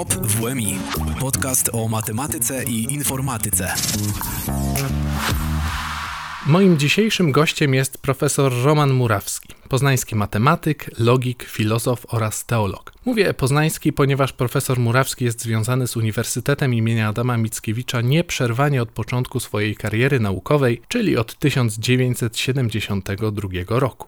WOP WMI. Podcast o matematyce i informatyce. Moim dzisiejszym gościem jest profesor Roman Murawski, poznański matematyk, logik, filozof oraz teolog. Mówię poznański, ponieważ profesor Murawski jest związany z Uniwersytetem imienia Adama Mickiewicza nieprzerwanie od początku swojej kariery naukowej, czyli od 1972 roku.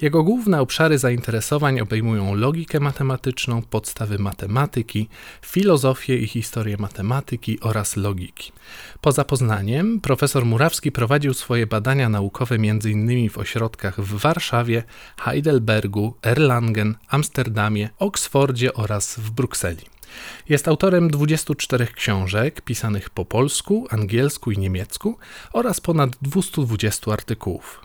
Jego główne obszary zainteresowań obejmują logikę matematyczną, podstawy matematyki, filozofię i historię matematyki oraz logiki. Poza Poznaniem, profesor Murawski prowadził swoje badania naukowe m.in. w ośrodkach w Warszawie, Heidelbergu, Erlangen, Amsterdamie, Oksfordzie oraz w Brukseli. Jest autorem 24 książek pisanych po polsku, angielsku i niemiecku oraz ponad 220 artykułów.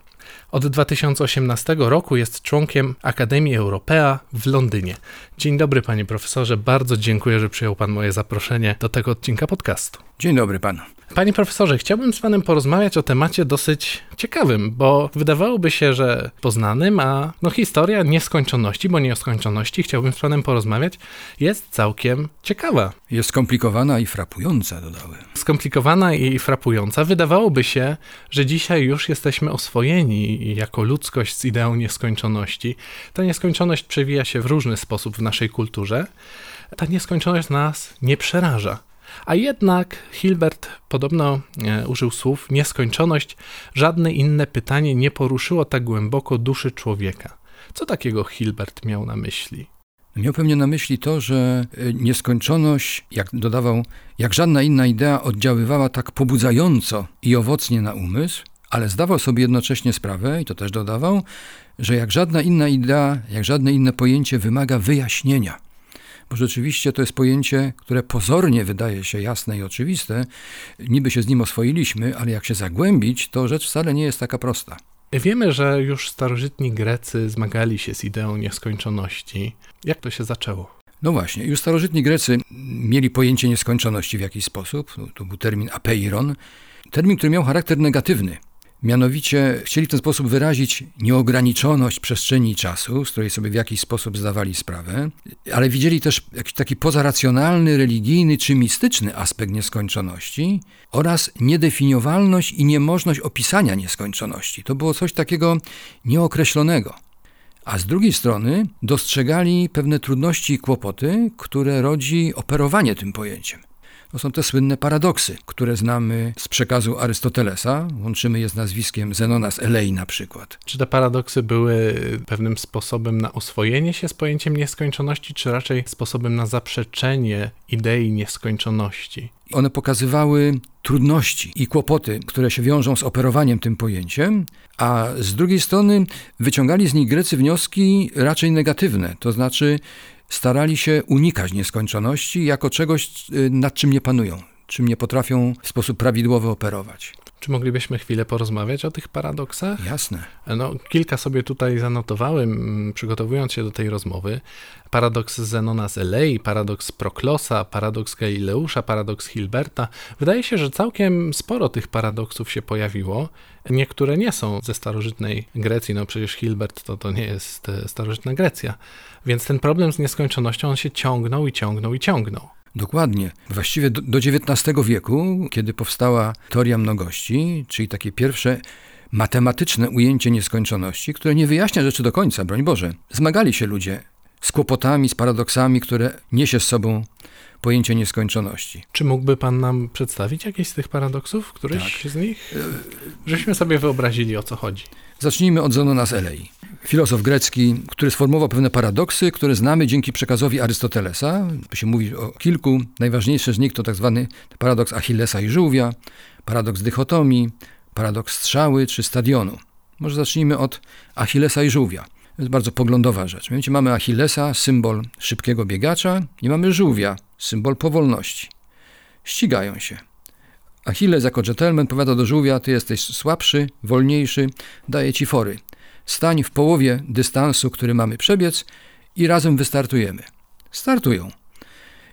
Od 2018 roku jest członkiem Akademii Europea w Londynie. Dzień dobry, panie profesorze. Bardzo dziękuję, że przyjął pan moje zaproszenie do tego odcinka podcastu. Dzień dobry panu. Panie profesorze, chciałbym z panem porozmawiać o temacie dosyć ciekawym, bo wydawałoby się, że poznanym, a no historia nieskończoności, bo nieskończoności, chciałbym z panem porozmawiać, jest całkiem ciekawa. Jest skomplikowana i frapująca, dodałem. Skomplikowana i frapująca. Wydawałoby się, że dzisiaj już jesteśmy oswojeni jako ludzkość z ideą nieskończoności. Ta nieskończoność przewija się w różny sposób w naszej kulturze. Ta nieskończoność nas nie przeraża. A jednak Hilbert podobno e, użył słów nieskończoność, żadne inne pytanie nie poruszyło tak głęboko duszy człowieka. Co takiego Hilbert miał na myśli? Miał pewnie na myśli to, że e, nieskończoność, jak dodawał, jak żadna inna idea oddziaływała tak pobudzająco i owocnie na umysł, ale zdawał sobie jednocześnie sprawę, i to też dodawał, że jak żadna inna idea, jak żadne inne pojęcie wymaga wyjaśnienia bo rzeczywiście to jest pojęcie, które pozornie wydaje się jasne i oczywiste. Niby się z nim oswoiliśmy, ale jak się zagłębić, to rzecz wcale nie jest taka prosta. Wiemy, że już starożytni Grecy zmagali się z ideą nieskończoności. Jak to się zaczęło? No właśnie, już starożytni Grecy mieli pojęcie nieskończoności w jakiś sposób. To był termin apeiron, termin, który miał charakter negatywny. Mianowicie chcieli w ten sposób wyrazić nieograniczoność przestrzeni i czasu, z której sobie w jakiś sposób zdawali sprawę, ale widzieli też jakiś taki pozaracjonalny, religijny czy mistyczny aspekt nieskończoności oraz niedefiniowalność i niemożność opisania nieskończoności. To było coś takiego nieokreślonego. A z drugiej strony dostrzegali pewne trudności i kłopoty, które rodzi operowanie tym pojęciem. To są te słynne paradoksy, które znamy z przekazu Arystotelesa. Łączymy je z nazwiskiem Zenona z Elei na przykład. Czy te paradoksy były pewnym sposobem na oswojenie się z pojęciem nieskończoności, czy raczej sposobem na zaprzeczenie idei nieskończoności? One pokazywały trudności i kłopoty, które się wiążą z operowaniem tym pojęciem, a z drugiej strony wyciągali z nich Grecy wnioski raczej negatywne, to znaczy starali się unikać nieskończoności jako czegoś, y, nad czym nie panują, czym nie potrafią w sposób prawidłowy operować. Czy moglibyśmy chwilę porozmawiać o tych paradoksach? Jasne. No, kilka sobie tutaj zanotowałem, przygotowując się do tej rozmowy. Paradoks Zenona z Elei, paradoks Proklosa, paradoks Galileusza, paradoks Hilberta. Wydaje się, że całkiem sporo tych paradoksów się pojawiło. Niektóre nie są ze starożytnej Grecji, no przecież Hilbert to, to nie jest e, starożytna Grecja. Więc ten problem z nieskończonością on się ciągnął i ciągnął i ciągnął. Dokładnie. Właściwie do, do XIX wieku, kiedy powstała teoria mnogości, czyli takie pierwsze matematyczne ujęcie nieskończoności, które nie wyjaśnia rzeczy do końca, broń Boże. Zmagali się ludzie z kłopotami, z paradoksami, które niesie z sobą pojęcie nieskończoności. Czy mógłby Pan nam przedstawić jakieś z tych paradoksów, któryś tak. z nich? Żeśmy sobie wyobrazili, o co chodzi. Zacznijmy od Zenona z Elei. Filozof grecki, który sformułował pewne paradoksy, które znamy dzięki przekazowi Arystotelesa. Tu się mówi o kilku. Najważniejszy z nich to tak zwany paradoks Achillesa i żółwia, paradoks dychotomii, paradoks strzały czy stadionu. Może zacznijmy od Achillesa i żółwia. To jest bardzo poglądowa rzecz. Mianowicie mamy Achillesa, symbol szybkiego biegacza, i mamy żółwia, symbol powolności. Ścigają się. Achilles jako gentleman powiada do żółwia, ty jesteś słabszy, wolniejszy, daję ci fory. Stań w połowie dystansu, który mamy przebiec i razem wystartujemy. Startują.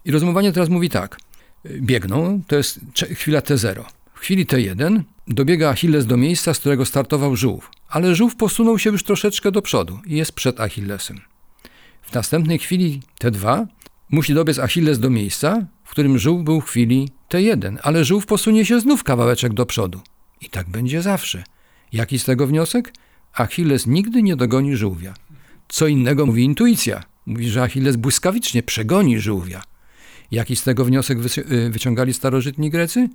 I rozumowanie teraz mówi tak. Biegną, to jest chwila T0. W chwili T1 dobiega Achilles do miejsca, z którego startował żółw, ale żółw posunął się już troszeczkę do przodu i jest przed Achillesem. W następnej chwili T2 musi dobiec Achilles do miejsca, w którym żółw był w chwili T1, ale żółw posunie się znów kawałeczek do przodu. I tak będzie zawsze. Jaki z tego wniosek? Achilles nigdy nie dogoni żółwia. Co innego mówi intuicja. Mówi, że Achilles błyskawicznie przegoni żółwia. Jaki z tego wniosek y, wyciągali starożytni Grecy?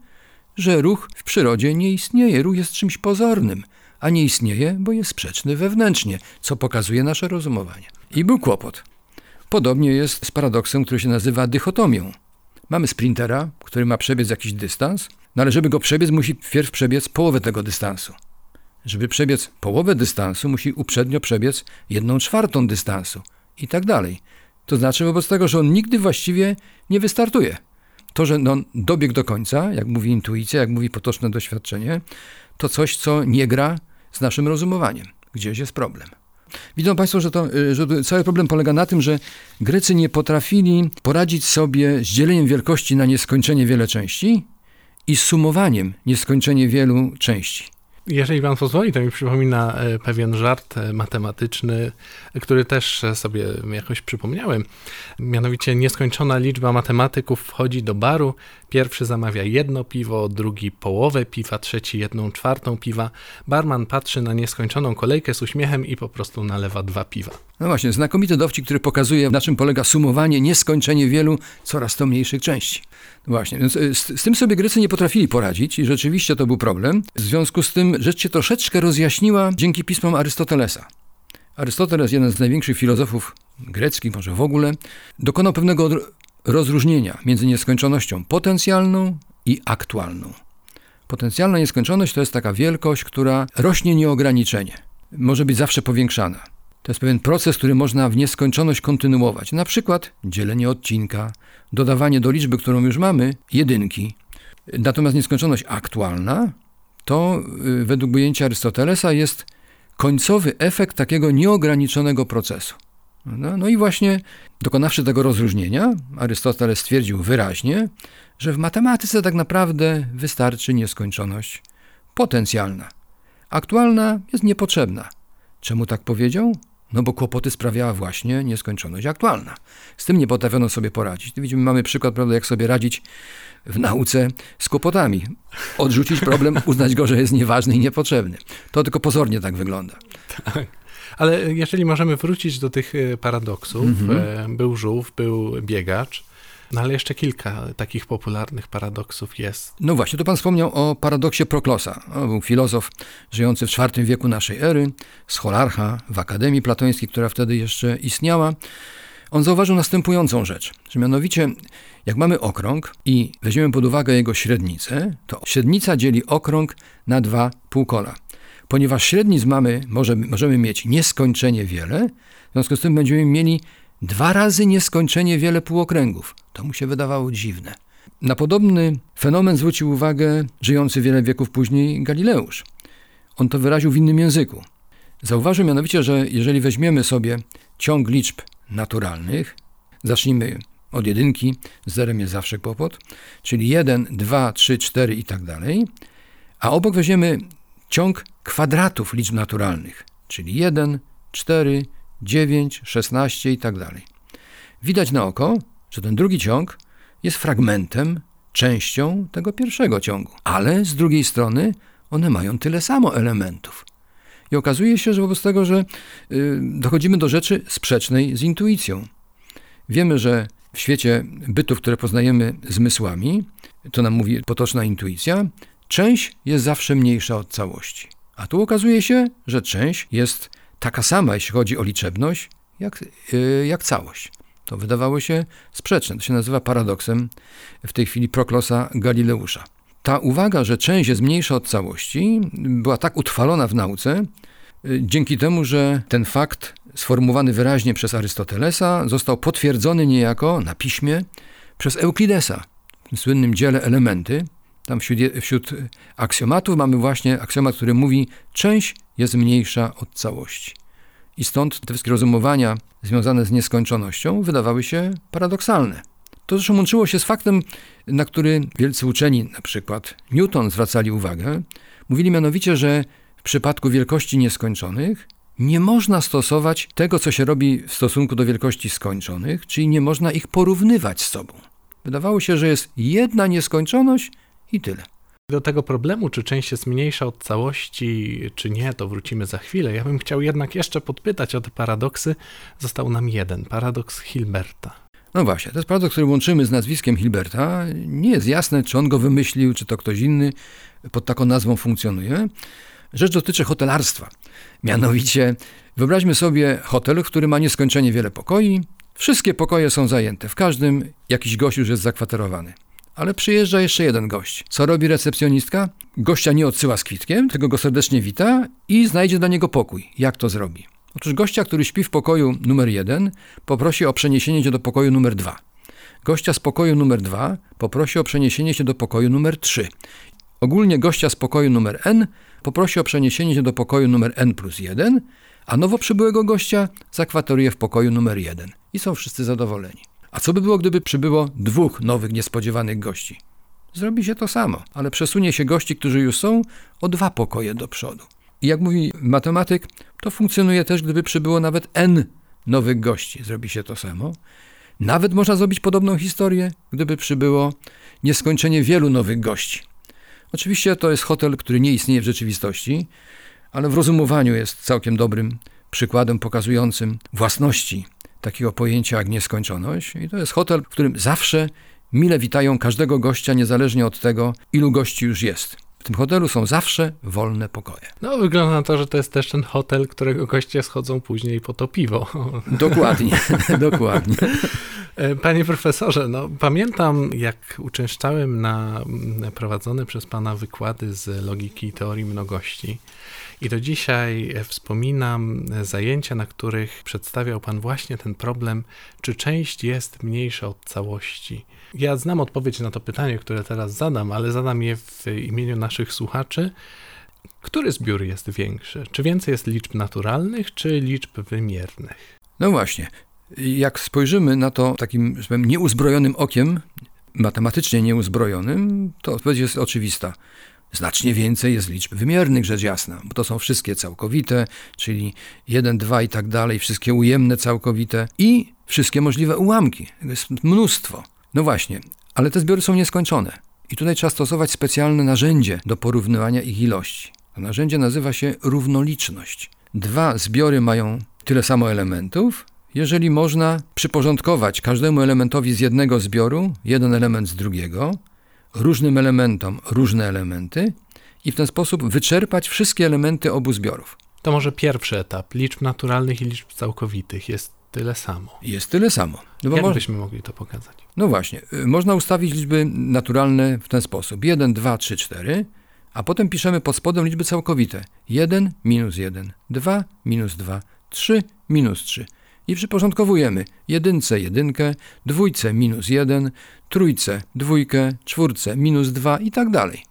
Że ruch w przyrodzie nie istnieje, ruch jest czymś pozornym, a nie istnieje, bo jest sprzeczny wewnętrznie, co pokazuje nasze rozumowanie. I był kłopot. Podobnie jest z paradoksem, który się nazywa dychotomią. Mamy sprintera, który ma przebiec jakiś dystans, no ale żeby go przebiec, musi wpierw przebiec połowę tego dystansu. Żeby przebiec połowę dystansu, musi uprzednio przebiec jedną czwartą dystansu i tak dalej. To znaczy wobec tego, że on nigdy właściwie nie wystartuje. To, że on dobiegł do końca, jak mówi intuicja, jak mówi potoczne doświadczenie, to coś, co nie gra z naszym rozumowaniem. Gdzieś jest problem. Widzą Państwo, że, to, y, że cały problem polega na tym, że Grecy nie potrafili poradzić sobie z dzieleniem wielkości na nieskończenie wiele części i sumowaniem nieskończenie wielu części. Jeżeli pan pozwoli, to mi przypomina e, pewien żart e, matematyczny, który też sobie jakoś przypomniałem. Mianowicie nieskończona liczba matematyków wchodzi do baru. Pierwszy zamawia jedno piwo, drugi połowę piwa, trzeci jedną czwartą piwa. Barman patrzy na nieskończoną kolejkę z uśmiechem i po prostu nalewa dwa piwa. No właśnie, znakomity dowcik, który pokazuje, na czym polega sumowanie, nieskończenie wielu coraz to mniejszych części. Właśnie, więc y, z, z, tym sobie Grecy nie potrafili poradzić i rzeczywiście to był problem. W związku z tym rzecz się troszeczkę rozjaśniła dzięki pismom Arystotelesa. Arystoteles, jeden z największych filozofów greckich, może w ogóle, dokonał pewnego rozróżnienia między nieskończonością potencjalną i aktualną. Potencjalna nieskończoność to jest taka wielkość, która rośnie nieograniczenie. Może być zawsze powiększana. To jest pewien proces, który można w nieskończoność kontynuować. Na przykład dzielenie odcinka, dodawanie do liczby, którą już mamy, jedynki. Natomiast nieskończoność aktualna to y, według ujęcia Arystotelesa jest końcowy efekt takiego nieograniczonego procesu. No, no, i właśnie dokonawszy tego rozróżnienia, Arystoteles stwierdził wyraźnie, że w matematyce tak naprawdę wystarczy nieskończoność potencjalna. Aktualna jest niepotrzebna. Czemu tak powiedział? No bo kłopoty sprawiała właśnie nieskończoność aktualna. Z tym nie potrafiono sobie poradzić. Widzimy, mamy przykład, prawda, jak sobie radzić w nauce z kłopotami. Odrzucić problem, uznać go, że jest nieważny i niepotrzebny. To tylko pozornie tak wygląda. Tak. Ale jeżeli możemy wrócić do tych e, paradoksów, mhm. był żółw, był biegacz, no ale jeszcze kilka takich popularnych paradoksów jest. No właśnie, to pan wspomniał o paradoksie Proklosa. On był filozof żyjący w IV wieku naszej ery, scholarcha w Akademii Platońskiej, która wtedy jeszcze istniała. On zauważył następującą rzecz, że mianowicie jak mamy okrąg i weźmiemy pod uwagę jego średnicę, to średnica dzieli okrąg na dwa półkola. Ponieważ średnic mamy, może, możemy mieć nieskończenie wiele, w związku z tym będziemy mieli dwa razy nieskończenie wiele półokręgów. To mu się wydawało dziwne. Na podobny fenomen zwrócił uwagę żyjący wiele wieków później Galileusz. On to wyraził w innym języku. Zauważył mianowicie, że jeżeli weźmiemy sobie ciąg liczb naturalnych, zacznijmy od jedynki, z zerem jest zawsze kłopot, czyli 1, 2, 3, 4 i tak dalej, a obok weźmiemy ciąg kwadratów liczb naturalnych, czyli 1, 4, 9, 16 i tak dalej. Widać na oko, że ten drugi ciąg jest fragmentem, częścią tego pierwszego ciągu, ale z drugiej strony one mają tyle samo elementów. I okazuje się, że wobec tego, że y, dochodzimy do rzeczy sprzecznej z intuicją. Wiemy, że w świecie bytów, które poznajemy zmysłami, to nam mówi potoczna intuicja, część jest zawsze mniejsza od całości. A tu okazuje się, że część jest taka sama, jeśli chodzi o liczebność, jak, y, jak całość. To wydawało się sprzeczne. To się nazywa paradoksem w tej chwili Proklosa Galileusza. Ta uwaga, że część jest mniejsza od całości, była tak utrwalona w nauce, y, dzięki temu, że ten fakt sformułowany wyraźnie przez Arystotelesa został potwierdzony niejako na piśmie przez Euklidesa w słynnym dziele Elementy. Tam wśród, wśród aksjomatów mamy właśnie aksjomat, który mówi, część jest mniejsza od całości. I stąd te wszystkie rozumowania związane z nieskończonością wydawały się paradoksalne. To zresztą łączyło się z faktem, na który wielcy uczeni, na przykład Newton, zwracali uwagę. Mówili mianowicie, że w przypadku wielkości nieskończonych nie można stosować tego, co się robi w stosunku do wielkości skończonych, czyli nie można ich porównywać z sobą. Wydawało się, że jest jedna nieskończoność i tyle. Do tego problemu, czy część jest mniejsza od całości, czy nie, to wrócimy za chwilę. Ja bym chciał jednak jeszcze podpytać o te paradoksy. Został nam jeden, paradoks Hilberta. No właśnie, to jest paradoks, który łączymy z nazwiskiem Hilberta. Nie jest jasne, czy on go wymyślił, czy to ktoś inny pod taką nazwą funkcjonuje. Rzecz dotyczy hotelarstwa. Mianowicie, wyobraźmy sobie hotel, który ma nieskończenie wiele pokoi. Wszystkie pokoje są zajęte, w każdym jakiś gość już jest zakwaterowany. Ale przyjeżdża jeszcze jeden gość. Co robi recepcjonistka? Gościa nie odsyła z kwitkiem, tylko go serdecznie wita i znajdzie dla niego pokój. Jak to zrobi? Otóż gościa, który śpi w pokoju numer jeden, poprosi o przeniesienie się do pokoju numer dwa. Gościa z pokoju numer dwa poprosi o przeniesienie się do pokoju numer trzy. Ogólnie gościa z pokoju numer n poprosi o przeniesienie się do pokoju numer n plus 1, a nowo przybyłego gościa zakwateruje w pokoju numer 1 i są wszyscy zadowoleni. A co by było, gdyby przybyło dwóch nowych niespodziewanych gości? Zrobi się to samo, ale przesunie się gości, którzy już są, o dwa pokoje do przodu. I jak mówi matematyk, to funkcjonuje też, gdyby przybyło nawet n nowych gości. Zrobi się to samo. Nawet można zrobić podobną historię, gdyby przybyło nieskończenie wielu nowych gości. Oczywiście to jest hotel, który nie istnieje w rzeczywistości, ale w rozumowaniu jest całkiem dobrym przykładem pokazującym własności takiego pojęcia jak nieskończoność. I to jest hotel, w którym zawsze mile witają każdego gościa, niezależnie od tego, ilu gości już jest. W tym hotelu są zawsze wolne pokoje. No, wygląda na to, że to jest też ten hotel, którego goście schodzą później po to piwo. Dokładnie, dokładnie. E, panie profesorze, no, pamiętam jak uczęszczałem na prowadzone przez pana wykłady z logiki i teorii mnogości. I do dzisiaj wspominam zajęcia, na których przedstawiał Pan właśnie ten problem, czy część jest mniejsza od całości. Ja znam odpowiedź na to pytanie, które teraz zadam, ale zadam je w imieniu naszych słuchaczy. Który zbiór jest większy? Czy więcej jest liczb naturalnych, czy liczb wymiernych? No właśnie. Jak spojrzymy na to takim, powiem, nieuzbrojonym okiem, matematycznie nieuzbrojonym, to odpowiedź jest oczywista. Znacznie więcej jest liczb wymiernych, rzecz jasna, bo to są wszystkie całkowite, czyli 1, 2 i tak dalej, wszystkie ujemne całkowite i wszystkie możliwe ułamki. Jest mnóstwo. No właśnie, ale te zbiory są nieskończone. I tutaj trzeba stosować specjalne narzędzie do porównywania ich ilości. To narzędzie nazywa się równoliczność. Dwa zbiory mają tyle samo elementów, jeżeli można przyporządkować każdemu elementowi z jednego zbioru jeden element z drugiego, różnym elementom różne elementy i w ten sposób wyczerpać wszystkie elementy obu zbiorów. To może pierwszy etap liczb naturalnych i liczb całkowitych jest tyle samo. Jest tyle samo. No Jak byśmy mogli to pokazać? No właśnie, y, można ustawić liczby naturalne w ten sposób. 1, 2, 3, 4, a potem piszemy pod spodem liczby całkowite. 1 minus 1, 2 minus 2, 3 minus 3 i przyporządkowujemy jedynce jedynkę, dwójce minus jeden, trójce dwójkę, czwórce minus dwa i tak dalej.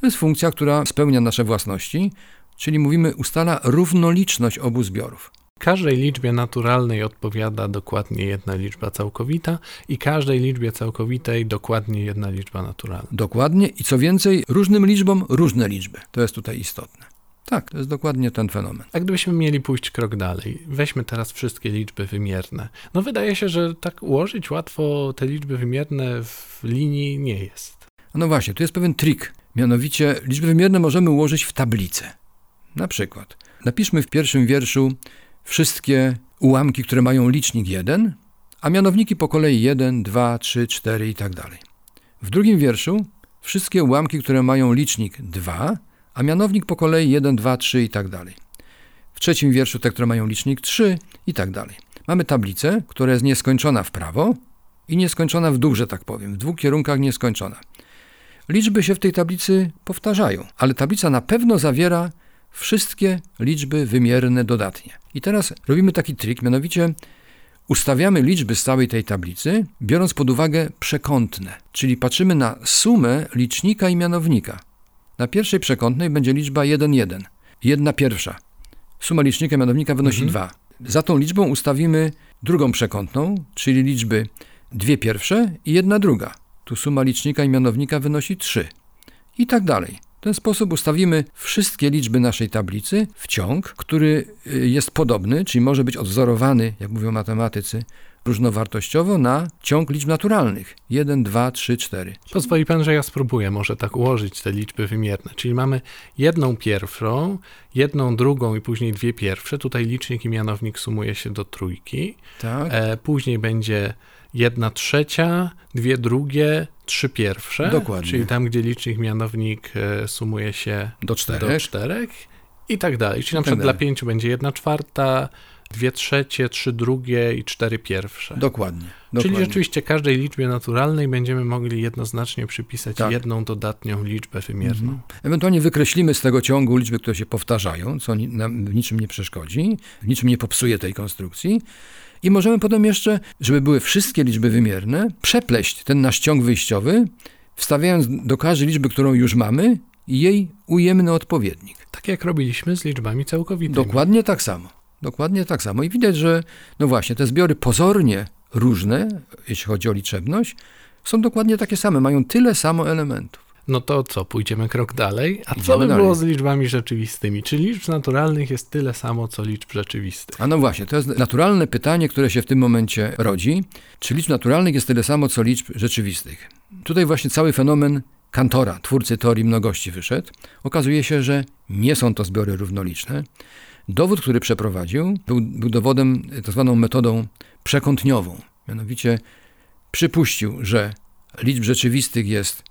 To jest funkcja, która spełnia nasze własności, czyli mówimy ustala równoliczność obu zbiorów. Każdej liczbie naturalnej odpowiada dokładnie jedna liczba całkowita i każdej liczbie całkowitej dokładnie jedna liczba naturalna. Dokładnie i co więcej, różnym liczbom różne liczby. To jest tutaj istotne. Tak, to jest dokładnie ten fenomen. A gdybyśmy mieli pójść krok dalej, weźmy teraz wszystkie liczby wymierne. No wydaje się, że tak ułożyć łatwo te liczby wymierne w linii nie jest. No właśnie, tu jest pewien trik. Mianowicie liczby wymierne możemy ułożyć w tablicę. Na przykład napiszmy w pierwszym wierszu wszystkie ułamki, które mają licznik 1, a mianowniki po kolei 1, 2, 3, 4 i tak dalej. W drugim wierszu wszystkie ułamki, które mają licznik 2, a mianownik po kolei 1, 2, 3 i tak dalej. W trzecim wierszu te, które mają licznik 3 i tak dalej. Mamy tablicę, która jest nieskończona w prawo i nieskończona w dół, że tak powiem, w dwóch kierunkach nieskończona. Liczby się w tej tablicy powtarzają, ale tablica na pewno zawiera wszystkie liczby wymierne dodatnie. I teraz robimy taki trik, mianowicie ustawiamy liczby z całej tej tablicy, biorąc pod uwagę przekątne, czyli patrzymy na sumę licznika i mianownika. Na pierwszej przekątnej będzie liczba 1, 1. Jedna pierwsza. Suma licznika i mianownika wynosi mhm. 2. Za tą liczbą ustawimy drugą przekątną, czyli liczby dwie pierwsze i jedna druga. Tu suma licznika i mianownika wynosi 3. I tak dalej. W ten sposób ustawimy wszystkie liczby naszej tablicy w ciąg, który y, jest podobny, czyli może być odwzorowany, jak mówią matematycy, różnowartościowo na ciąg liczb naturalnych. 1, 2, 3, 4. Pozwoli pan, że ja spróbuję może tak ułożyć te liczby wymierne. Czyli mamy jedną pierwszą, jedną drugą i później dwie pierwsze. Tutaj licznik i mianownik sumuje się do trójki. Tak. E, później będzie jedna trzecia, dwie drugie, trzy pierwsze. Dokładnie. Czyli tam, gdzie licznik, mianownik e, sumuje się Do czterech. do czterech i tak dalej. Czyli na tak przykład dla pięciu będzie jedna czwarta, dwie trzecie, trzy drugie i cztery pierwsze. Dokładnie. Czyli dokładnie. rzeczywiście każdej liczbie naturalnej będziemy mogli jednoznacznie przypisać Tak. jedną dodatnią liczbę wymierną. Mhm. Ewentualnie wykreślimy z tego ciągu liczby, które się powtarzają, co nam w niczym nie przeszkodzi, w niczym nie popsuje tej konstrukcji. I możemy potem jeszcze, żeby były wszystkie liczby wymierne, przepleść ten nasz ciąg wyjściowy, wstawiając do każdej liczby, którą już mamy, jej ujemny odpowiednik. Tak jak robiliśmy z liczbami całkowitymi. Dokładnie tak samo. Dokładnie tak samo. I widać, że no właśnie, te zbiory pozornie różne, jeśli chodzi o liczebność, są dokładnie takie same, mają tyle samo elementów. No to co, pójdziemy krok dalej? A co by dalej. było z liczbami rzeczywistymi? Czy liczb naturalnych jest tyle samo, co liczb rzeczywistych? A no właśnie, to jest naturalne pytanie, które się w tym momencie rodzi. Czy liczb naturalnych jest tyle samo, co liczb rzeczywistych? Tutaj właśnie cały fenomen Kantora, twórcy teorii mnogości, wyszedł. Okazuje się, że nie są to zbiory równoliczne. Dowód, który przeprowadził, był, był dowodem tak zwaną metodą przekątniową. Mianowicie przypuścił, że liczb rzeczywistych jest,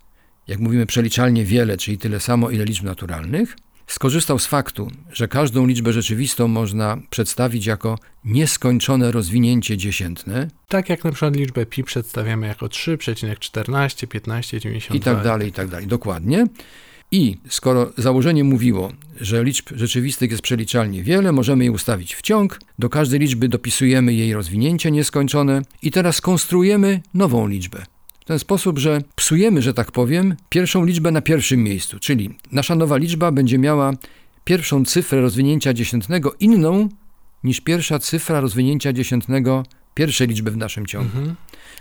jak mówimy, przeliczalnie wiele, czyli tyle samo, ile liczb naturalnych. Skorzystał z faktu, że każdą liczbę rzeczywistą można przedstawić jako nieskończone rozwinięcie dziesiętne Tak jak na przykład liczbę pi przedstawiamy jako 3,14, 15, 92. i tak dalej, i tak dalej. Dokładnie. I skoro założenie mówiło, że liczb rzeczywistych jest przeliczalnie wiele, możemy je ustawić w ciąg, do każdej liczby dopisujemy jej rozwinięcie nieskończone i teraz konstruujemy nową liczbę. W ten sposób, że psujemy, że tak powiem, pierwszą liczbę na pierwszym miejscu, czyli nasza nowa liczba będzie miała pierwszą cyfrę rozwinięcia dziesiętnego inną niż pierwsza cyfra rozwinięcia dziesiętnego pierwszej liczby w naszym ciągu. Mhm.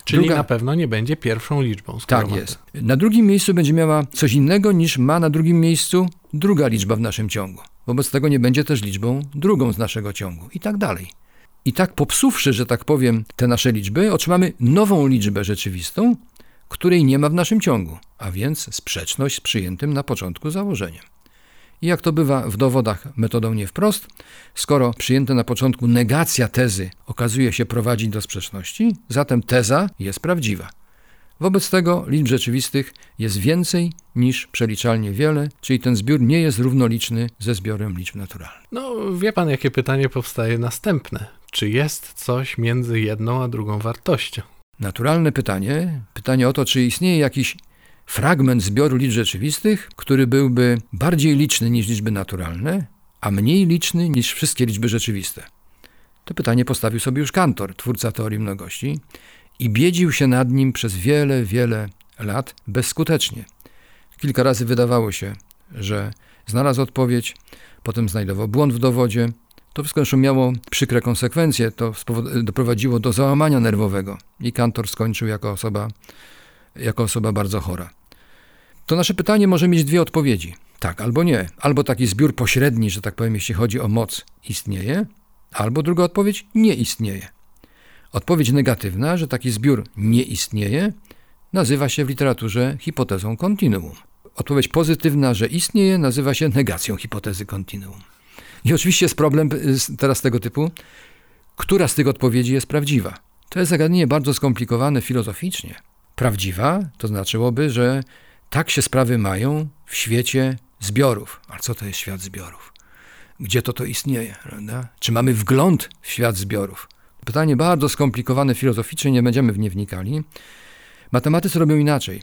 Czyli Druga- na pewno nie będzie pierwszą liczbą. skoro Tak jest. Na drugim miejscu będzie miała coś innego niż ma na drugim miejscu druga liczba w naszym ciągu. Wobec tego nie będzie też liczbą drugą z naszego ciągu i tak dalej. I tak popsuwszy, że tak powiem, te nasze liczby, otrzymamy nową liczbę rzeczywistą, której nie ma w naszym ciągu, a więc sprzeczność z przyjętym na początku założeniem. I jak to bywa w dowodach metodą nie wprost, skoro przyjęta na początku negacja tezy okazuje się prowadzić do sprzeczności, zatem teza jest prawdziwa. Wobec tego liczb rzeczywistych jest więcej niż przeliczalnie wiele, czyli ten zbiór nie jest równoliczny ze zbiorem liczb naturalnych. No, wie pan, jakie pytanie powstaje następne. Czy jest coś między jedną a drugą wartością? Naturalne pytanie, pytanie o to, czy istnieje jakiś fragment zbioru liczb rzeczywistych, który byłby bardziej liczny niż liczby naturalne, a mniej liczny niż wszystkie liczby rzeczywiste. To pytanie postawił sobie już Kantor, twórca teorii mnogości, i biedził się nad nim przez wiele, wiele lat bezskutecznie. Kilka razy wydawało się, że znalazł odpowiedź, potem znajdował błąd w dowodzie. To wszystko miało przykre konsekwencje. To doprowadziło do załamania nerwowego i Kantor skończył jako osoba, jako osoba bardzo chora. To nasze pytanie może mieć dwie odpowiedzi. Tak albo nie. Albo taki zbiór pośredni, że tak powiem, jeśli chodzi o moc, istnieje, albo druga odpowiedź nie istnieje. Odpowiedź negatywna, że taki zbiór nie istnieje, nazywa się w literaturze hipotezą kontinuum. Odpowiedź pozytywna, że istnieje, nazywa się negacją hipotezy kontinuum. I oczywiście jest problem y, teraz tego typu, która z tych odpowiedzi jest prawdziwa. To jest zagadnienie bardzo skomplikowane filozoficznie. Prawdziwa to znaczyłoby, że tak się sprawy mają w świecie zbiorów. Ale co to jest świat zbiorów? Gdzie to to istnieje? Prawda? Czy mamy wgląd w świat zbiorów? Pytanie bardzo skomplikowane filozoficznie, nie będziemy w nie wnikali. Matematycy robią inaczej.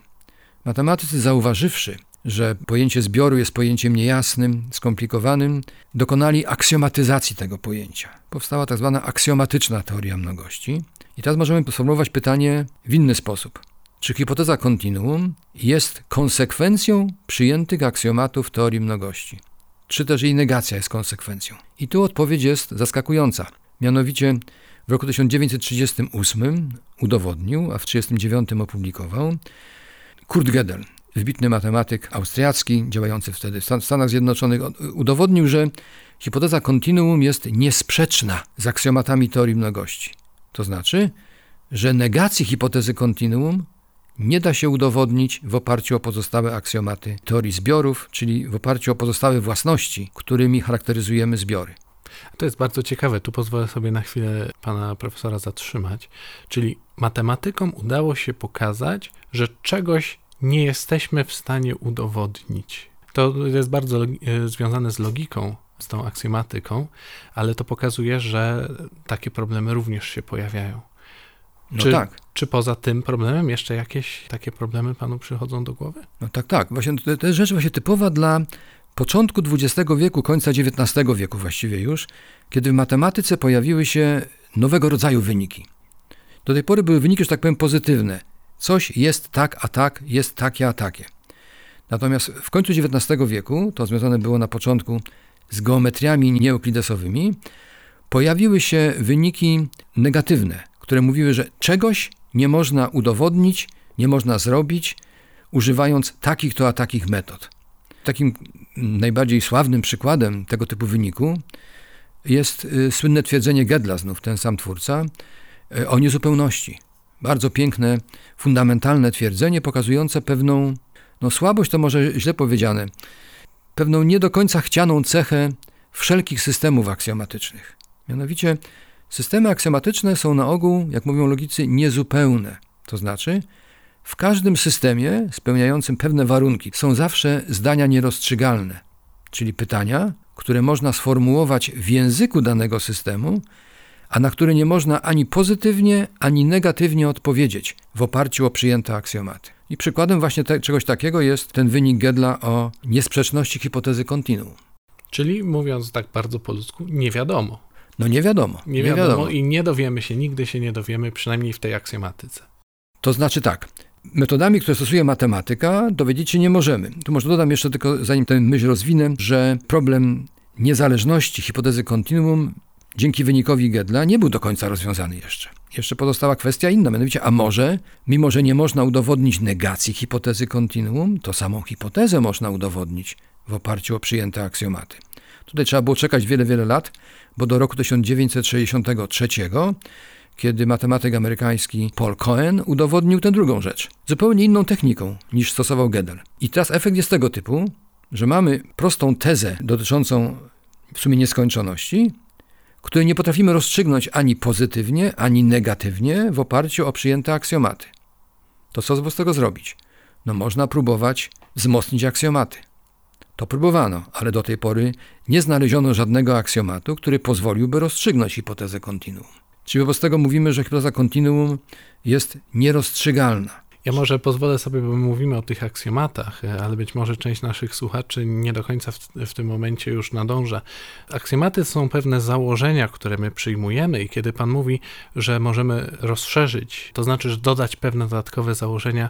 Matematycy zauważywszy, że pojęcie zbioru jest pojęciem niejasnym, skomplikowanym, dokonali aksjomatyzacji tego pojęcia. Powstała tak zwana aksjomatyczna teoria mnogości. I teraz możemy sformułować pytanie w inny sposób. Czy hipoteza kontinuum jest konsekwencją przyjętych aksjomatów teorii mnogości? Czy też jej negacja jest konsekwencją? I tu odpowiedź jest zaskakująca. Mianowicie w roku 1938 udowodnił, a w 1939 opublikował Kurt Gödel, wybitny matematyk austriacki, działający wtedy w Stanach Zjednoczonych, udowodnił, że hipoteza kontinuum jest niesprzeczna z aksjomatami teorii mnogości. To znaczy, że negacji hipotezy kontinuum nie da się udowodnić w oparciu o pozostałe aksjomaty teorii zbiorów, czyli w oparciu o pozostałe własności, którymi charakteryzujemy zbiory. To jest bardzo ciekawe. Tu pozwolę sobie na chwilę pana profesora zatrzymać. Czyli matematykom udało się pokazać, że czegoś nie jesteśmy w stanie udowodnić. To jest bardzo e, związane z logiką, z tą aksjomatyką, ale to pokazuje, że takie problemy również się pojawiają. No czy, tak. czy poza tym problemem jeszcze jakieś takie problemy panu przychodzą do głowy? No tak, tak. Właśnie to, to jest rzecz właśnie typowa dla początku XX wieku, końca XIX wieku właściwie już, kiedy w matematyce pojawiły się nowego rodzaju wyniki. Do tej pory były wyniki, że tak powiem, pozytywne. Coś jest tak, a tak, jest takie, a takie. Natomiast w końcu XIX wieku, to związane było na początku z geometriami nieeuklidesowymi, pojawiły się wyniki negatywne, które mówiły, że czegoś nie można udowodnić, nie można zrobić, używając takich to a takich metod. Takim najbardziej sławnym przykładem tego typu wyniku jest y, słynne twierdzenie Gedla, znów ten sam twórca, y, o niezupełności. Bardzo piękne, fundamentalne twierdzenie pokazujące pewną, no słabość to może źle powiedziane, pewną nie do końca chcianą cechę wszelkich systemów aksjomatycznych. Mianowicie systemy aksjomatyczne są na ogół, jak mówią logicy, niezupełne. To znaczy, w każdym systemie spełniającym pewne warunki są zawsze zdania nierozstrzygalne, czyli pytania, które można sformułować w języku danego systemu, a na które nie można ani pozytywnie, ani negatywnie odpowiedzieć w oparciu o przyjęte aksjomaty. I przykładem właśnie te, czegoś takiego jest ten wynik Gedla o niesprzeczności hipotezy kontinuum. Czyli mówiąc tak bardzo po ludzku, nie wiadomo. No nie wiadomo. Nie, nie wiadomo, wiadomo i nie dowiemy się, nigdy się nie dowiemy, przynajmniej w tej aksjomatyce. To znaczy tak, metodami, które stosuje matematyka, dowiedzieć się nie możemy. Tu może dodam jeszcze tylko, zanim tę myśl rozwinę, że problem niezależności hipotezy kontinuum dzięki wynikowi Gedla nie był do końca rozwiązany jeszcze. Jeszcze pozostała kwestia inna, mianowicie, a może, mimo że nie można udowodnić negacji hipotezy kontinuum, to samą hipotezę można udowodnić w oparciu o przyjęte aksjomaty. Tutaj trzeba było czekać wiele, wiele lat, bo do roku 1963 kiedy matematyk amerykański Paul Cohen udowodnił tę drugą rzecz, zupełnie inną techniką niż stosował Gödel. I teraz efekt jest tego typu, że mamy prostą tezę dotyczącą w sumie nieskończoności, której nie potrafimy rozstrzygnąć ani pozytywnie, ani negatywnie w oparciu o przyjęte aksjomaty. To co z tego zrobić? No można próbować wzmocnić aksjomaty. To próbowano, ale do tej pory nie znaleziono żadnego aksjomatu, który pozwoliłby rozstrzygnąć hipotezę kontinuum. Czyli wobec tego mówimy, że hipoteza kontinuum jest nierozstrzygalna. Ja może pozwolę sobie, bo mówimy o tych aksjomatach, ale być może część naszych słuchaczy nie do końca w, w, tym momencie już nadąża. Aksjomaty są pewne założenia, które my przyjmujemy, i kiedy Pan mówi, że możemy rozszerzyć, to znaczy, że dodać pewne dodatkowe założenia,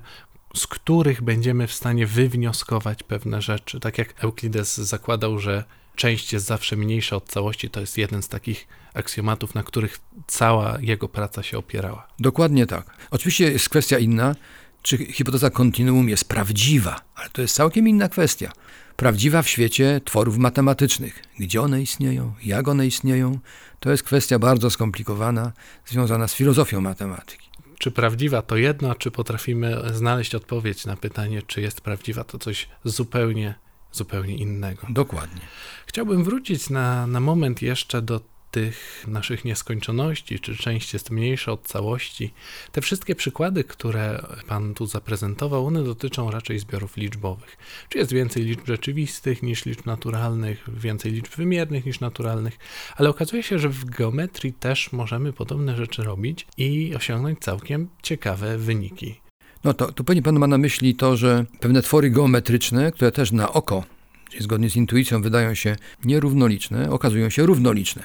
z których będziemy w stanie wywnioskować pewne rzeczy. Tak jak Euklides zakładał, że część jest zawsze mniejsza od całości, to jest jeden z takich aksjomatów, na których cała jego praca się opierała. Dokładnie tak. Oczywiście jest kwestia inna, czy hipoteza kontinuum jest prawdziwa, ale to jest całkiem inna kwestia. Prawdziwa w świecie tworów matematycznych. Gdzie one istnieją, jak one istnieją, to jest kwestia bardzo skomplikowana, związana z filozofią matematyki. Czy prawdziwa to jedno, a czy potrafimy znaleźć odpowiedź na pytanie, czy jest prawdziwa, to coś zupełnie, zupełnie innego. Dokładnie. Chciałbym wrócić na, na moment jeszcze do tych naszych nieskończoności, czy część jest mniejsza od całości. Te wszystkie przykłady, które Pan tu zaprezentował, one dotyczą raczej zbiorów liczbowych. Czy jest więcej liczb rzeczywistych niż liczb naturalnych, więcej liczb wymiernych niż naturalnych, ale okazuje się, że w geometrii też możemy podobne rzeczy robić i osiągnąć całkiem ciekawe wyniki. No to, to pewnie Pan ma na myśli to, że pewne twory geometryczne, które też na oko zgodnie z intuicją wydają się nierównoliczne, okazują się równoliczne.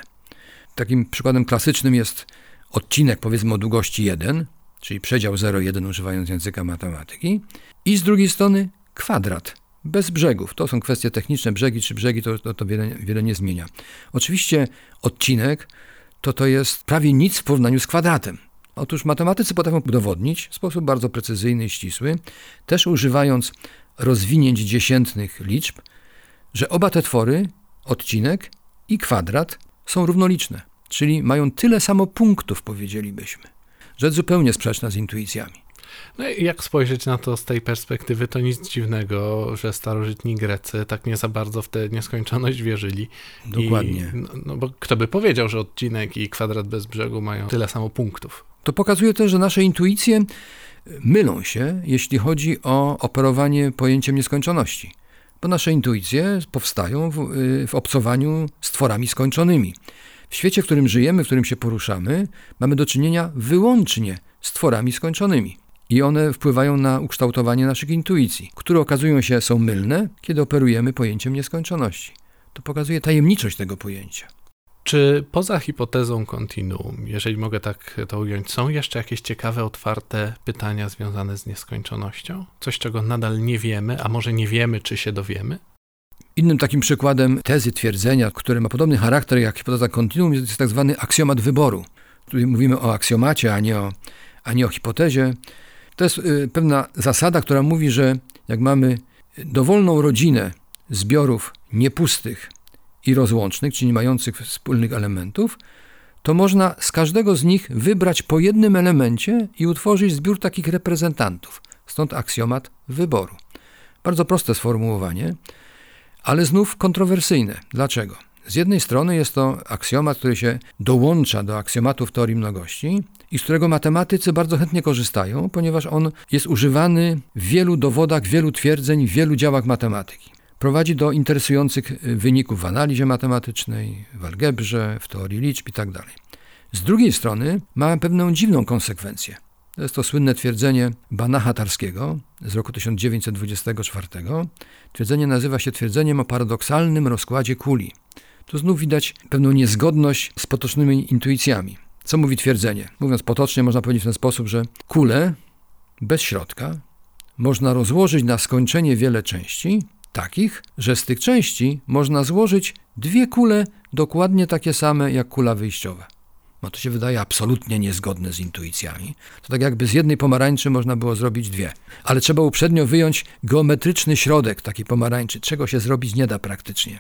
Takim przykładem klasycznym jest odcinek powiedzmy o długości 1, czyli przedział 0,1 używając języka matematyki i z drugiej strony kwadrat bez brzegów. To są kwestie techniczne, brzegi czy brzegi to, to, to wiele, wiele nie zmienia. Oczywiście odcinek to to jest prawie nic w porównaniu z kwadratem. Otóż matematycy potrafią udowodnić w sposób bardzo precyzyjny i ścisły, też używając rozwinięć dziesiętnych liczb, że oba te twory, odcinek i kwadrat, są równoliczne, czyli mają tyle samo punktów, powiedzielibyśmy. Rzecz zupełnie sprzeczna z intuicjami. No i jak spojrzeć na to z tej perspektywy, to nic dziwnego, że starożytni Grecy tak nie za bardzo w tę nieskończoność wierzyli. Dokładnie. I, no, no bo kto by powiedział, że odcinek i kwadrat bez brzegu mają tyle samo punktów? To pokazuje też, że nasze intuicje mylą się, jeśli chodzi o operowanie pojęciem nieskończoności. Bo nasze intuicje powstają w, y, w obcowaniu z tworami skończonymi. W świecie, w którym żyjemy, w którym się poruszamy, mamy do czynienia wyłącznie z tworami skończonymi. I one wpływają na ukształtowanie naszych intuicji, które okazują się są mylne, kiedy operujemy pojęciem nieskończoności. To pokazuje tajemniczość tego pojęcia. Czy poza hipotezą kontinuum, jeżeli mogę tak to ująć, są jeszcze jakieś ciekawe, otwarte pytania związane z nieskończonością? Coś, czego nadal nie wiemy, a może nie wiemy, czy się dowiemy? Innym takim przykładem tezy twierdzenia, które ma podobny charakter jak hipoteza kontinuum, jest tak zwany aksjomat wyboru. Tutaj mówimy o aksjomacie, a nie o, a nie o hipotezie. To jest y, pewna zasada, która mówi, że jak mamy dowolną rodzinę zbiorów niepustych i rozłącznych, czyli mających wspólnych elementów, to można z każdego z nich wybrać po jednym elemencie i utworzyć zbiór takich reprezentantów. Stąd aksjomat wyboru. Bardzo proste sformułowanie, ale znów kontrowersyjne. Dlaczego? Z jednej strony jest to aksjomat, który się dołącza do aksjomatów teorii mnogości i z którego matematycy bardzo chętnie korzystają, ponieważ on jest używany w wielu dowodach, wielu twierdzeń, w wielu działach matematyki. Prowadzi do interesujących wyników w analizie matematycznej, w algebrze, w teorii liczb itd. Tak z drugiej strony ma pewną dziwną konsekwencję. To jest to słynne twierdzenie Banacha Tarskiego z roku 1924. Twierdzenie nazywa się twierdzeniem o paradoksalnym rozkładzie kuli. Tu znów widać pewną niezgodność z potocznymi intuicjami. Co mówi twierdzenie? Mówiąc potocznie, można powiedzieć w ten sposób, że kulę bez środka można rozłożyć na skończenie wiele części, takich, że z tych części można złożyć dwie kule dokładnie takie same jak kula wyjściowa. No to się wydaje absolutnie niezgodne z intuicjami. To tak jakby z jednej pomarańczy można było zrobić dwie. Ale trzeba uprzednio wyjąć geometryczny środek takiej pomarańczy, czego się zrobić nie da praktycznie.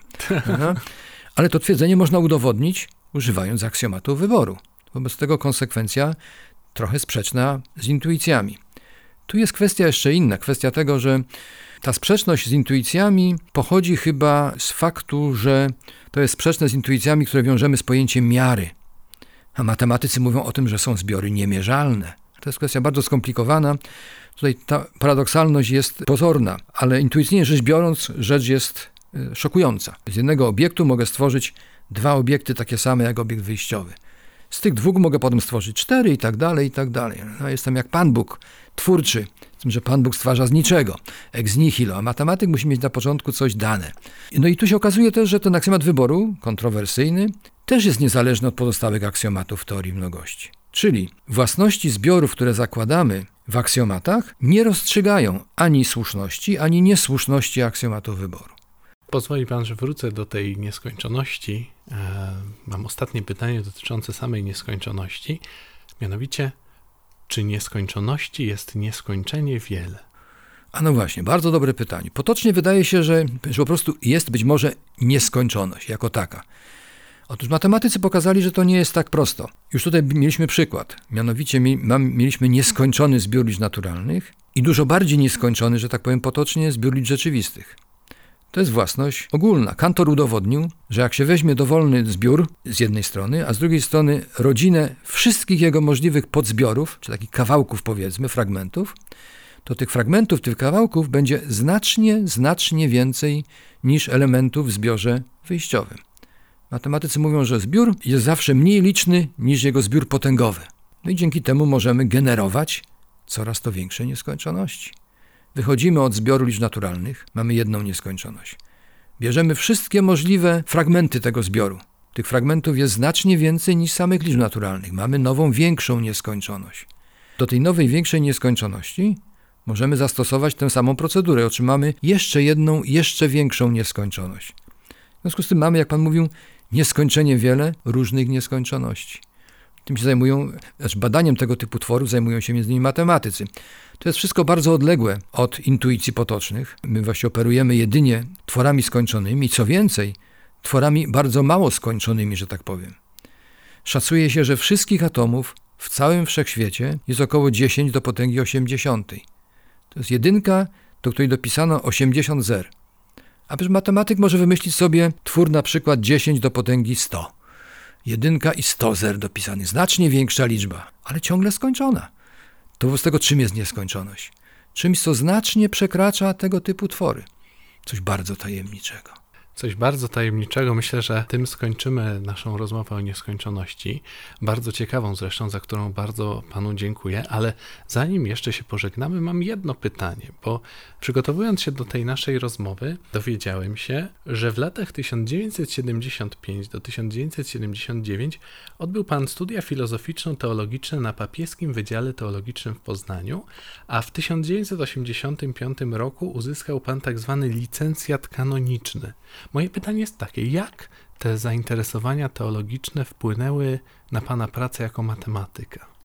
Ale to twierdzenie można udowodnić używając aksjomatu wyboru. Wobec tego konsekwencja trochę sprzeczna z intuicjami. Tu jest kwestia jeszcze inna, kwestia tego, że ta sprzeczność z intuicjami pochodzi chyba z faktu, że to jest sprzeczne z intuicjami, które wiążemy z pojęciem miary. A matematycy mówią o tym, że są zbiory niemierzalne. To jest kwestia bardzo skomplikowana. Tutaj ta paradoksalność jest pozorna, ale intuicyjnie rzecz biorąc, rzecz jest y, szokująca. Z jednego obiektu mogę stworzyć dwa obiekty takie same jak obiekt wyjściowy. Z tych dwóch mogę potem stworzyć cztery i tak dalej, i tak dalej. No, jestem jak Pan Bóg, twórczy, tym, że Pan Bóg stwarza z niczego, ex nihilo, a matematyk musi mieć na początku coś dane. No i tu się okazuje też, że ten aksjomat wyboru, kontrowersyjny, też jest niezależny od pozostałych aksjomatów teorii mnogości. Czyli własności zbiorów, które zakładamy w aksjomatach, nie rozstrzygają ani słuszności, ani niesłuszności aksjomatu wyboru. Pozwoli Pan, że wrócę do tej nieskończoności. E, mam ostatnie pytanie dotyczące samej nieskończoności. Mianowicie, czy nieskończoności jest nieskończenie wiele? A no właśnie, bardzo dobre pytanie. Potocznie wydaje się, że, że po prostu jest być może nieskończoność jako taka. Otóż matematycy pokazali, że to nie jest tak prosto. Już tutaj mieliśmy przykład. Mianowicie mieliśmy nieskończony zbiór liczb naturalnych i dużo bardziej nieskończony, że tak powiem potocznie, zbiór liczb rzeczywistych. To jest własność ogólna. Kantor udowodnił, że jak się weźmie dowolny zbiór z jednej strony, a z drugiej strony rodzinę wszystkich jego możliwych podzbiorów, czy takich kawałków powiedzmy, fragmentów, to tych fragmentów, tych kawałków będzie znacznie, znacznie więcej niż elementów w zbiorze wyjściowym. Matematycy mówią, że zbiór jest zawsze mniej liczny niż jego zbiór potęgowy. No i dzięki temu możemy generować coraz to większe nieskończoności. Wychodzimy od zbioru liczb naturalnych, mamy jedną nieskończoność. Bierzemy wszystkie możliwe fragmenty tego zbioru. Tych fragmentów jest znacznie więcej niż samych liczb naturalnych. Mamy nową, większą nieskończoność. Do tej nowej, większej nieskończoności możemy zastosować tę samą procedurę. Otrzymamy jeszcze jedną, jeszcze większą nieskończoność. W związku z tym mamy, jak Pan mówił, nieskończenie wiele różnych nieskończoności. Tym się zajmują, znaczy badaniem tego typu tworów zajmują się między innymi matematycy. To jest wszystko bardzo odległe od intuicji potocznych. My właśnie operujemy jedynie tworami skończonymi, co więcej, tworami bardzo mało skończonymi, że tak powiem. Szacuje się, że wszystkich atomów w całym wszechświecie jest około 10 do potęgi 80. To jest jedynka, do której dopisano 80 zer. A przecież matematyk może wymyślić sobie twór na przykład 10 do potęgi 100. Jedynka i 100 zer dopisany. Znacznie większa liczba, ale ciągle skończona. To wobec tego czym jest nieskończoność? Czymś, co znacznie przekracza tego typu twory. Coś bardzo tajemniczego coś bardzo tajemniczego. Myślę, że tym skończymy naszą rozmowę o nieskończoności. Bardzo ciekawą zresztą, za którą bardzo Panu dziękuję, ale zanim jeszcze się pożegnamy, mam jedno pytanie, bo przygotowując się do tej naszej rozmowy, dowiedziałem się, że w latach 1975 do 1979 odbył Pan studia filozoficzno-teologiczne na papieskim Wydziale Teologicznym w Poznaniu, a w 1985 roku uzyskał Pan tak zwany licencjat kanoniczny. Moje pytanie jest takie: jak te zainteresowania teologiczne wpłynęły na Pana pracę jako matematyka?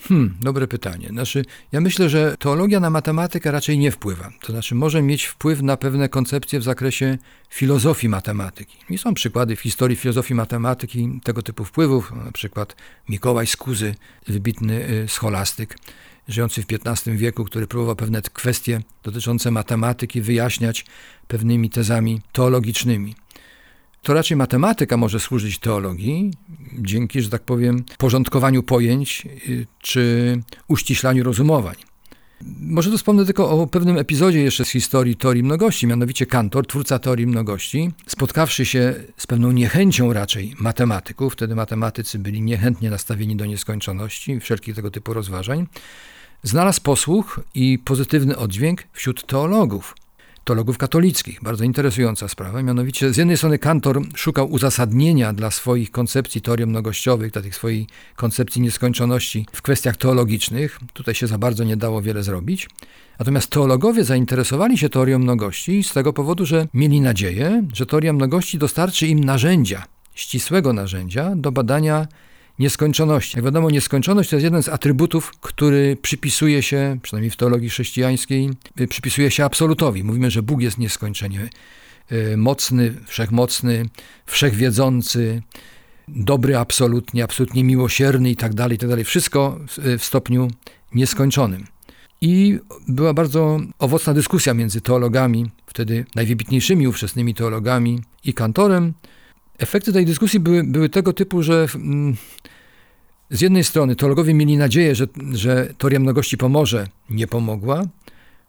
Hmm, dobre pytanie. Znaczy, ja myślę, że teologia na matematykę raczej nie wpływa. To znaczy, może mieć wpływ na pewne koncepcje w zakresie filozofii matematyki. I są przykłady w historii filozofii matematyki tego typu wpływów, na przykład Mikołaj Skuzy, wybitny y, scholastyk, żyjący w XV wieku, który próbował pewne kwestie dotyczące matematyki wyjaśniać pewnymi tezami teologicznymi. To raczej matematyka może służyć teologii dzięki, że tak powiem, porządkowaniu pojęć y, czy uściślaniu rozumowań. Może to wspomnę tylko o pewnym epizodzie jeszcze z historii teorii mnogości, mianowicie Kantor, twórca teorii mnogości, spotkawszy się z pewną niechęcią raczej matematyków, wtedy matematycy byli niechętnie nastawieni do nieskończoności wszelkich tego typu rozważań, znalazł posłuch i pozytywny oddźwięk wśród teologów, teologów katolickich. Bardzo interesująca sprawa. Mianowicie z jednej strony Kantor szukał uzasadnienia dla swoich koncepcji teorii mnogościowych, dla tych swojej koncepcji nieskończoności w kwestiach teologicznych. Tutaj się za bardzo nie dało wiele zrobić. Natomiast teologowie zainteresowali się teorią mnogości z tego powodu, że mieli nadzieję, że teoria mnogości dostarczy im narzędzia, ścisłego narzędzia do badania nieskończoności. Jak wiadomo, nieskończoność to jest jeden z atrybutów, który przypisuje się, przynajmniej w teologii chrześcijańskiej, y, przypisuje się absolutowi. Mówimy, że Bóg jest nieskończenie y, mocny, wszechmocny, wszechwiedzący, dobry absolutnie, absolutnie miłosierny i tak dalej, tak dalej. Wszystko w stopniu nieskończonym. I była bardzo owocna dyskusja między teologami, wtedy najwybitniejszymi ówczesnymi teologami i kantorem. Efekty tej dyskusji były, były tego typu, że mm, z jednej strony teologowie mieli nadzieję, że, że teoria mnogości pomoże, nie pomogła,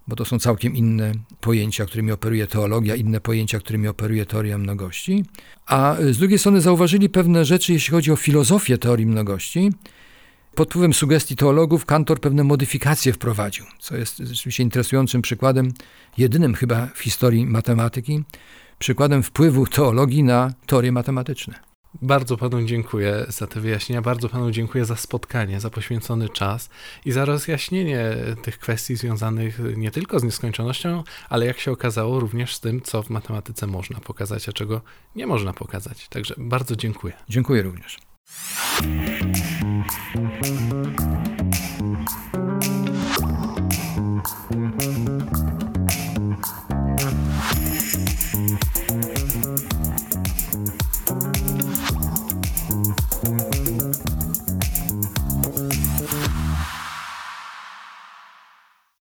bo to są całkiem inne pojęcia, którymi operuje teologia, inne pojęcia, którymi operuje teoria mnogości. A z drugiej strony zauważyli pewne rzeczy, jeśli chodzi o filozofię teorii mnogości. Pod wpływem sugestii teologów Kantor pewne modyfikacje wprowadził, co jest rzeczywiście interesującym przykładem, jedynym chyba w historii matematyki, przykładem wpływu teologii na teorie matematyczne. Bardzo panu dziękuję za te wyjaśnienia, bardzo panu dziękuję za spotkanie, za poświęcony czas i za rozjaśnienie tych kwestii związanych nie tylko z nieskończonością, ale jak się okazało również z tym, co w matematyce można pokazać, a czego nie można pokazać. Także bardzo dziękuję. Dziękuję również.